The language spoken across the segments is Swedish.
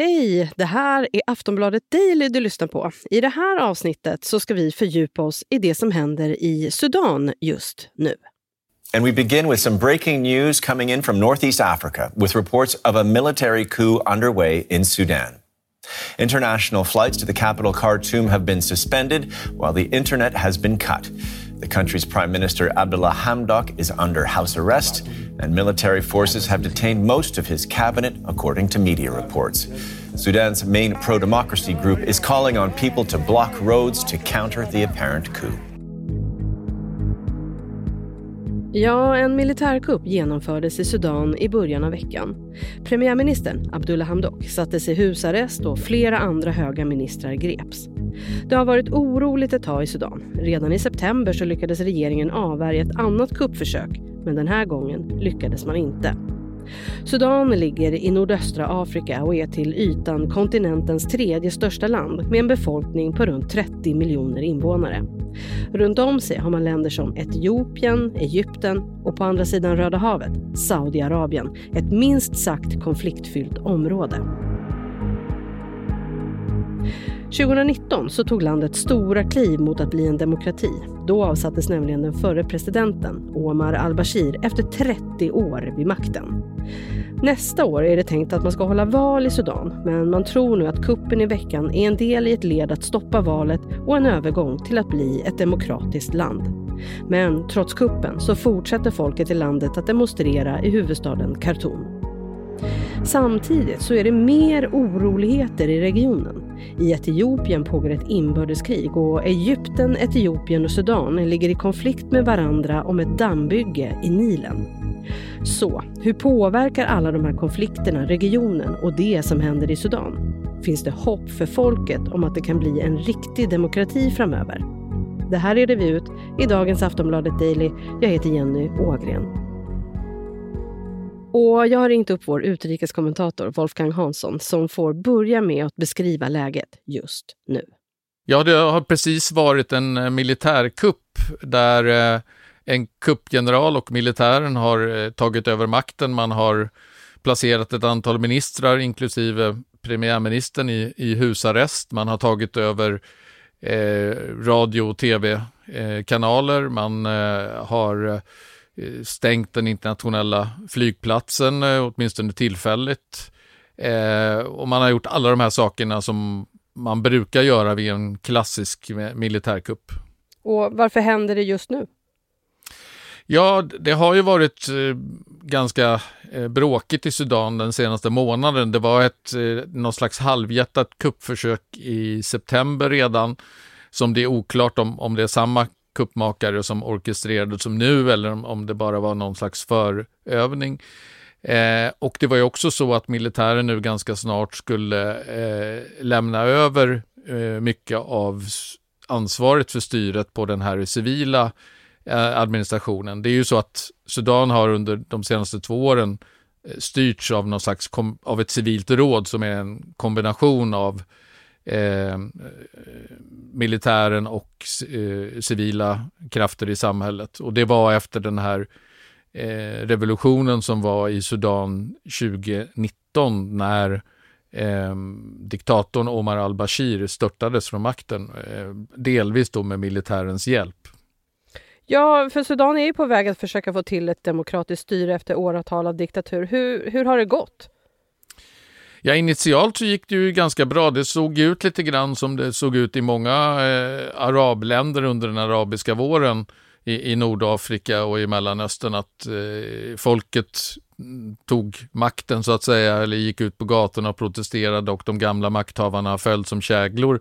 Hej! Det här är Aftonbladet Daily du lyssnar på. I det här avsnittet så ska vi fördjupa oss i det som händer i Sudan just nu. And we begin with some breaking news coming in from Northeast Africa with reports of a military coup underway in Sudan. International flights to the capital Khartoum have been suspended while the internet has been cut. The country's Prime Minister Abdullah Hamdok is under house arrest, and military forces have detained most of his cabinet, according to media reports. Sudan's main pro democracy group is calling on people to block roads to counter the apparent coup. Ja, en militärkupp genomfördes i Sudan i början av veckan. Premiärministern Abdullah Hamdok sattes i husarrest och flera andra höga ministrar greps. Det har varit oroligt ett tag i Sudan. Redan i september så lyckades regeringen avvärja ett annat kuppförsök, men den här gången lyckades man inte. Sudan ligger i nordöstra Afrika och är till ytan kontinentens tredje största land med en befolkning på runt 30 miljoner invånare. Runt om sig har man länder som Etiopien, Egypten och på andra sidan Röda havet, Saudiarabien. Ett minst sagt konfliktfyllt område. 2019 så tog landet stora kliv mot att bli en demokrati. Då avsattes nämligen den förre presidenten Omar al-Bashir efter 30 år vid makten. Nästa år är det tänkt att man ska hålla val i Sudan men man tror nu att kuppen i veckan är en del i ett led att stoppa valet och en övergång till att bli ett demokratiskt land. Men trots kuppen så fortsätter folket i landet att demonstrera i huvudstaden Khartoum. Samtidigt så är det mer oroligheter i regionen. I Etiopien pågår ett inbördeskrig och Egypten, Etiopien och Sudan ligger i konflikt med varandra om ett dammbygge i Nilen. Så, hur påverkar alla de här konflikterna regionen och det som händer i Sudan? Finns det hopp för folket om att det kan bli en riktig demokrati framöver? Det här reder vi ut i dagens Aftonbladet Daily. Jag heter Jenny Ågren. Och jag har ringt upp vår utrikeskommentator Wolfgang Hansson som får börja med att beskriva läget just nu. Ja, det har precis varit en eh, militärkupp där eh, en kuppgeneral och militären har eh, tagit över makten. Man har placerat ett antal ministrar, inklusive premiärministern, i, i husarrest. Man har tagit över eh, radio och tv-kanaler. Man eh, har Eh, stängt den internationella flygplatsen, eh, åtminstone tillfälligt. Eh, och man har gjort alla de här sakerna som man brukar göra vid en klassisk militärkupp. Och varför händer det just nu? Ja, det har ju varit ganska bråkigt i Sudan den senaste månaden. Det var ett någon slags halvhjärtat kuppförsök i september redan som det är oklart om, om det är samma kuppmakare som orkestrerade som nu eller om, det bara var någon slags förövning. Eh, och det var ju också så att militären nu ganska snart skulle eh, lämna över eh, mycket av ansvaret för styret på den här civila eh, administrationen. Det är ju så att Sudan har under de senaste två åren eh, styrts av någon slags av ett civilt råd som är en kombination av eh, militären och eh, civila krafter i samhället. Och det var efter den här eh, revolutionen som var i Sudan 2019 när eh, diktatorn Omar al-Bashir störtades från makten, eh, delvis då med militärens hjälp. Ja, för Sudan är ju på väg att försöka få till ett demokratiskt styre efter åratal av diktatur. Hur, hur har det gått? Ja, initialt så gick det ju ganska bra. Det såg ut lite grann som det såg ut i många eh, arabländer under den arabiska våren i, i Nordafrika och i Mellanöstern att eh, folket mm, tog makten så att säga eller gick ut på gatorna och protesterade och de gamla makthavarna föll som käglor.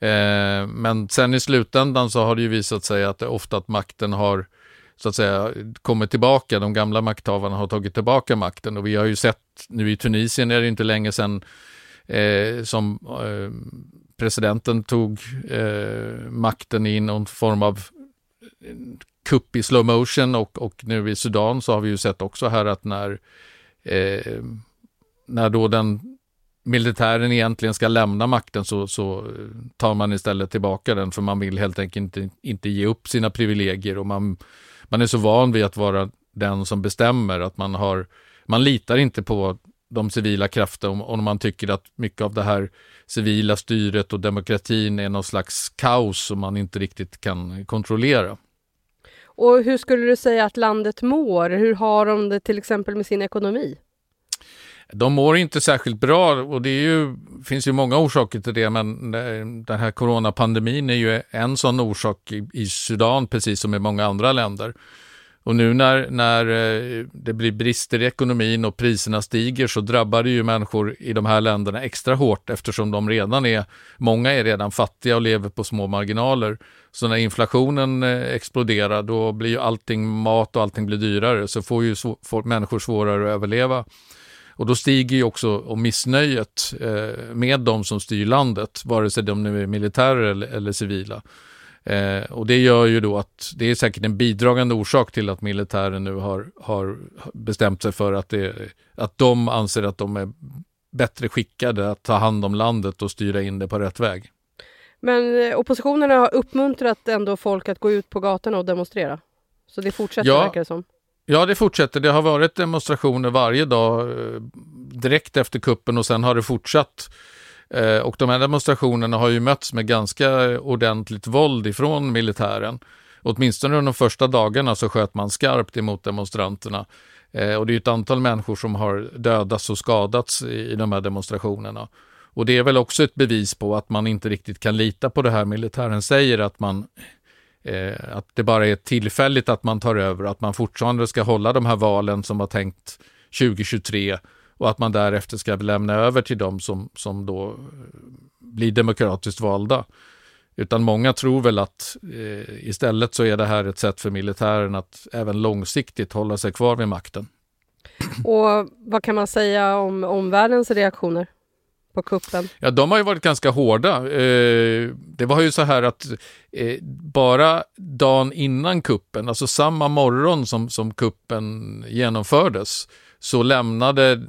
Eh, men sen i slutändan så har det ju visat sig att det ofta att makten har så att säga kommer tillbaka. De gamla makthavarna har tagit tillbaka makten och vi har ju sett nu i Tunisien är det inte länge sedan eh, som eh, presidenten tog eh, makten i någon form av eh, kupp i slow motion och, och nu i Sudan så har vi ju sett också här att när, eh, när då den militären egentligen ska lämna makten så, så eh, tar man istället tillbaka den för man vill helt enkelt inte, inte ge upp sina privilegier och man man är så van vid att vara den som bestämmer att man har man litar inte på de civila krafterna om man tycker att mycket av det här civila styret och demokratin är någon slags kaos som man inte riktigt kan kontrollera. Och hur skulle du säga att landet mår? Hur har de det till exempel med sin ekonomi? De mår inte särskilt bra och det ju, finns ju många orsaker till det, men eh, den här coronapandemin är ju en sån orsak i, i Sudan, precis som i många andra länder. Och nu när, när eh, det blir brister i ekonomin och priserna stiger så drabbar det ju människor i de här länderna extra hårt eftersom de redan är, många är redan fattiga och lever på små marginaler. Så när inflationen eh, exploderar då blir ju allting, mat och allting blir dyrare så får ju får människor svårare att överleva. Och då stiger ju också missnöjet eh, med de som styr landet, vare sig de nu är militärer eller, eller civila. Eh, och det gör ju då att det är säkert en bidragande orsak till att militären nu har, har bestämt sig för att, det, att de anser att de är bättre skickade att ta hand om landet och styra in det på rätt väg. Men eh, oppositionen har uppmuntrat ändå folk att gå ut på gatorna och demonstrera? Så det fortsätter ja, verkar det som? Ja, det fortsätter. Det har varit demonstrationer varje dag eh, direkt efter kuppen och sen har det fortsatt eh, och de här demonstrationerna har ju mötts med ganska ordentligt våld ifrån militären. Åtminstone under de första dagarna så sköt man skarpt emot demonstranterna. Eh, och det är ett antal människor som har dödats och skadats i de här demonstrationerna. Och det är väl också ett bevis på att man inte riktigt kan lita på det här militären säger, att man eh, att det bara är tillfälligt att man tar över, att man fortfarande ska hålla de här valen som var tänkt 2023 och att man därefter ska lämna över till dem som, som då eh, blir demokratiskt valda. Utan många tror väl att eh, istället så är det här ett sätt för militären att även långsiktigt hålla sig kvar vid makten. Och vad kan man säga om omvärldens reaktioner? På kuppen? Ja, de har ju varit ganska hårda. Eh, det var ju så här att eh, bara dagen innan kuppen, alltså samma morgon som, som kuppen genomfördes, så lämnade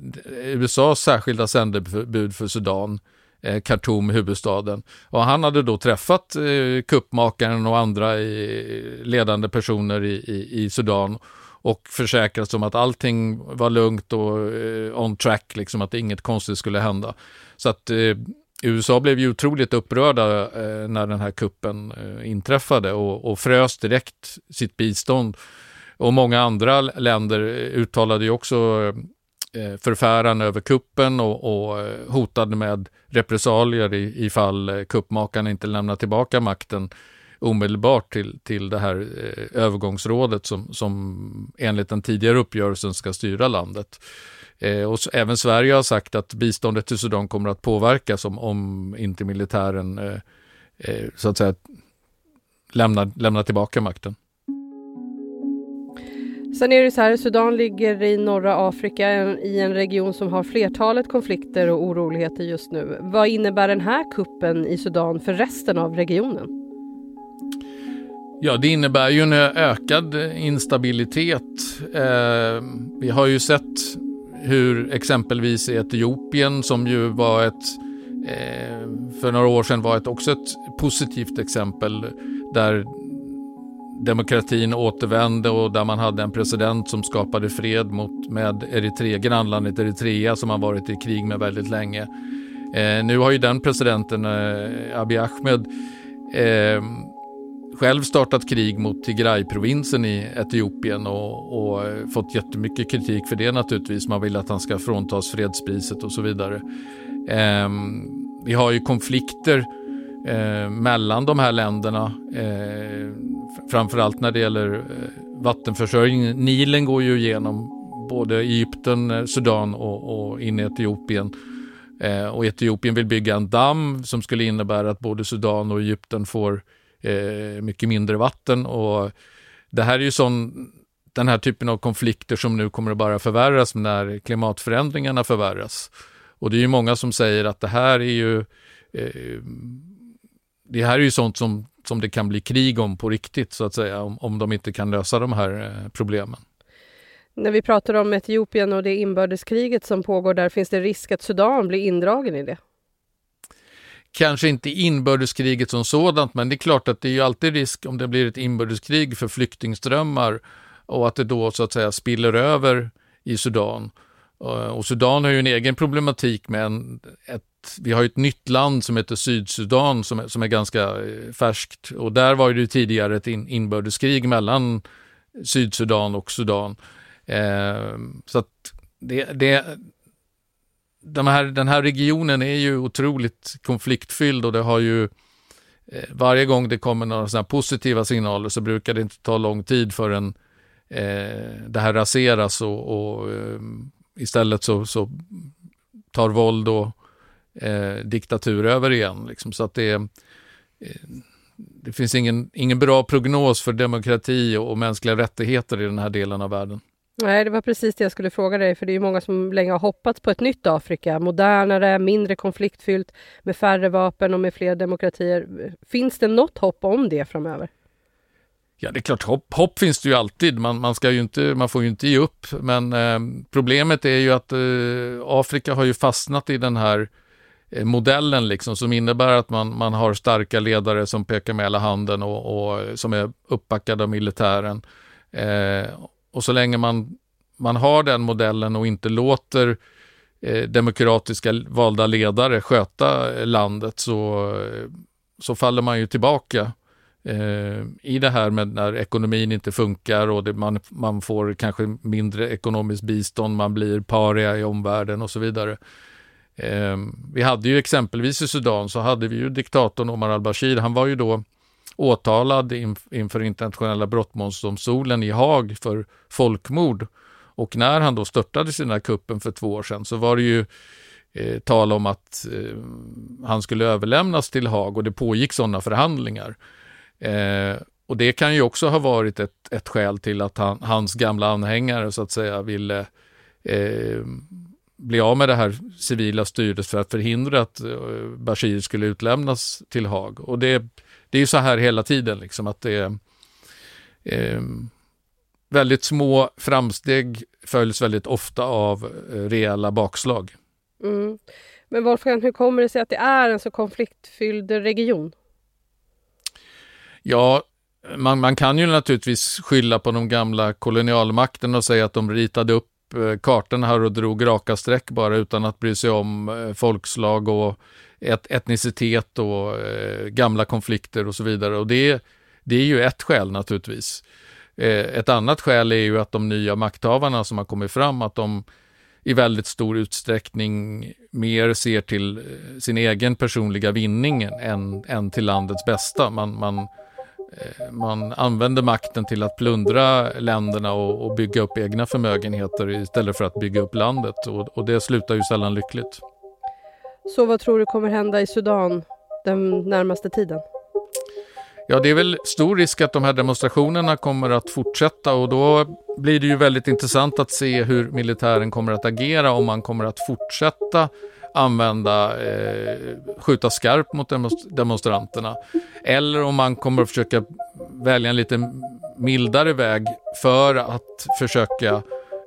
USAs särskilda sändebud för Sudan eh, Khartoum, huvudstaden. Och han hade då träffat eh, kuppmakaren och andra i, ledande personer i, i, i Sudan och försäkrat om att allting var lugnt och eh, on track, liksom att inget konstigt skulle hända. Så att eh, USA blev ju otroligt upprörda eh, när den här kuppen eh, inträffade och, och frös direkt sitt bistånd och många andra länder eh, uttalade ju också eh, förfäran över kuppen och, och eh, hotade med repressalier i, ifall eh, kuppmakarna inte lämnar tillbaka makten omedelbart till, till det här eh, övergångsrådet som, som enligt den tidigare uppgörelsen ska styra landet. Eh, och så, även Sverige har sagt att biståndet till Sudan kommer att påverkas om, om inte militären eh, eh, så att säga lämnar, lämnar tillbaka makten. Sen är det så här, Sudan ligger i norra Afrika i en region som har flertalet konflikter och oroligheter just nu. Vad innebär den här kuppen i Sudan för resten av regionen? Ja, det innebär ju en ökad instabilitet. Eh, vi har ju sett hur exempelvis Etiopien, som ju var ett eh, för några år sedan var ett, också ett positivt exempel där demokratin återvände och där man hade en president som skapade fred mot, med Eritrea, grannlandet Eritrea som har varit i krig med väldigt länge. Eh, nu har ju den presidenten, eh, Abiy Ahmed, eh, själv startat krig mot Tigray-provinsen i Etiopien och, och eh, fått jättemycket kritik för det naturligtvis. Man vill att han ska fråntas fredspriset och så vidare. Eh, vi har ju konflikter eh, mellan de här länderna. Eh, framförallt när det gäller vattenförsörjningen. vattenförsörjning. Nilen går ju igenom både Egypten, eh, Sudan och, och in i Etiopien. Eh, och Etiopien vill bygga en damm som skulle innebära att både Sudan och Egypten får eh, mycket mindre vatten. Och det här är ju sån, den här typen av konflikter som nu kommer att bara förvärras när klimatförändringarna förvärras. Och det är ju många som säger att det här är ju eh, det här är ju sånt som, som det kan bli krig om på riktigt, så att säga, om, om de inte kan lösa de här eh, problemen. När vi pratar om Etiopien och det inbördeskriget som pågår där, finns det risk att Sudan blir indragen i det? Kanske inte inbördeskriget som sådant, men det är klart att det är ju alltid risk om det blir ett inbördeskrig för flyktingströmmar och att det då så att säga spiller över i Sudan. Eh, och Sudan har ju en egen problematik med en, ett vi har ju ett nytt land som heter Sydsudan som, som är ganska eh, färskt och där var det tidigare ett in, inbördeskrig mellan Sydsudan och Sudan. Eh, så att det, det, de här, den här regionen är ju otroligt konfliktfylld och det har ju eh, varje gång det kommer några sådana positiva signaler så brukar det inte ta lång tid förrän eh, det här raseras och, och eh, istället så, så tar våld och eh, diktatur över igen. Liksom. Så att det, eh, det finns ingen, ingen bra prognos för demokrati och, och mänskliga rättigheter i den här delen av världen. Nej, det var precis det jag skulle fråga dig, för det är många som länge har hoppats på ett nytt Afrika, modernare, mindre konfliktfyllt, med färre vapen och med fler demokratier. Finns det något hopp om det framöver? Ja, det är klart, hopp, hopp finns det ju alltid. Man, man, ska ju inte, man får ju inte ge upp, men eh, problemet är ju att eh, Afrika har ju fastnat i den här Eh, modellen liksom, som innebär att man, man har starka ledare som pekar med hela handen och, och som är uppbackade av militären. Eh, och så länge man, man har den modellen och inte låter eh, demokratiska valda ledare sköta eh, landet så, eh, så faller man ju tillbaka eh, i det här med när ekonomin inte funkar och det, man, man får kanske mindre ekonomiskt bistånd, man blir paria i omvärlden och så vidare. Eh, vi hade ju exempelvis i Sudan så hade vi ju diktatorn Omar al-Bashir. Han var ju då åtalad inför internationella brottmålsdomstolen i Haag för folkmord. Och när han då störtades i den här kuppen för två år sedan så var det ju eh, tal om att eh, han skulle överlämnas till Haag och det pågick sådana förhandlingar. Eh, och det kan ju också ha varit ett, ett skäl till att han, hans gamla anhängare så att säga ville eh, bli av med det här civila styret för att förhindra att eh, Bashir skulle utlämnas till Haag. Och det, det är ju så här hela tiden, liksom, att det är eh, väldigt små framsteg följs väldigt ofta av eh, rejäla bakslag. Mm. Men Wolfgang, hur kommer det sig att det är en så konfliktfylld region? Ja, man, man kan ju naturligtvis skylla på de gamla kolonialmakterna och säga att de ritade upp Eh, kartorna här och drog raka streck bara utan att bry sig om eh, folkslag och et etnicitet och eh, gamla konflikter och så vidare. Och det, det är ju ett skäl naturligtvis. Eh, ett annat skäl är ju att de nya makthavarna som har kommit fram, att de i väldigt stor utsträckning mer ser till eh, sin egen personliga vinning än, än till landets bästa. Man, man eh, man använder makten till att plundra länderna och, och, bygga upp egna förmögenheter istället för att bygga upp landet och, och det slutar ju sällan lyckligt. Så vad tror du kommer hända i Sudan den närmaste tiden? Ja, det är väl stor risk att de här demonstrationerna kommer att fortsätta och då blir det ju väldigt intressant att se hur militären kommer att agera om man kommer att fortsätta använda, eh, skjuta skarpt mot demonstranterna. Eller om man kommer att försöka välja en lite mildare väg för att försöka eh,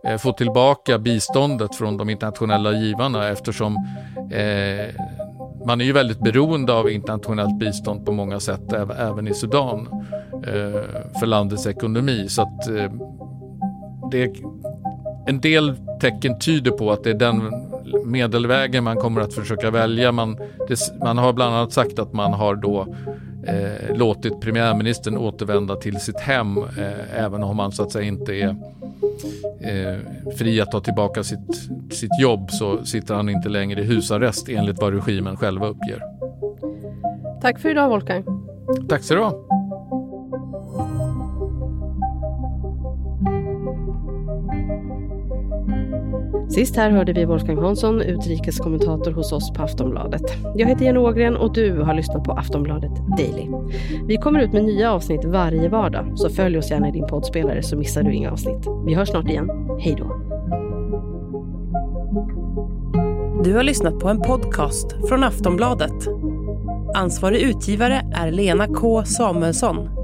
Eh, få tillbaka biståndet från de internationella givarna eftersom eh, man är ju väldigt beroende av internationellt bistånd på många sätt, även i Sudan, eh, för landets ekonomi. Så att eh, det, en del tecken tyder på att det är den medelvägen man kommer att försöka välja. Man, det, man har bland annat sagt att man har då eh, låtit premiärministern återvända till sitt hem eh, även om han så att säga inte är eh, fri att ta tillbaka sitt, sitt jobb så sitter han inte längre i husarrest enligt vad regimen själva uppger. Tack för idag Wolfgang. Tack så du ha. Sist här hörde vi Wolfgang Hansson, utrikeskommentator hos oss på Aftonbladet. Jag heter Jenny Ågren och du har lyssnat på Aftonbladet Daily. Vi kommer ut med nya avsnitt varje vardag, så följ oss gärna i din poddspelare så missar du inga avsnitt. Vi hörs snart igen. Hej då! Du har lyssnat på en podcast från Aftonbladet. Ansvarig utgivare är Lena K Samuelsson.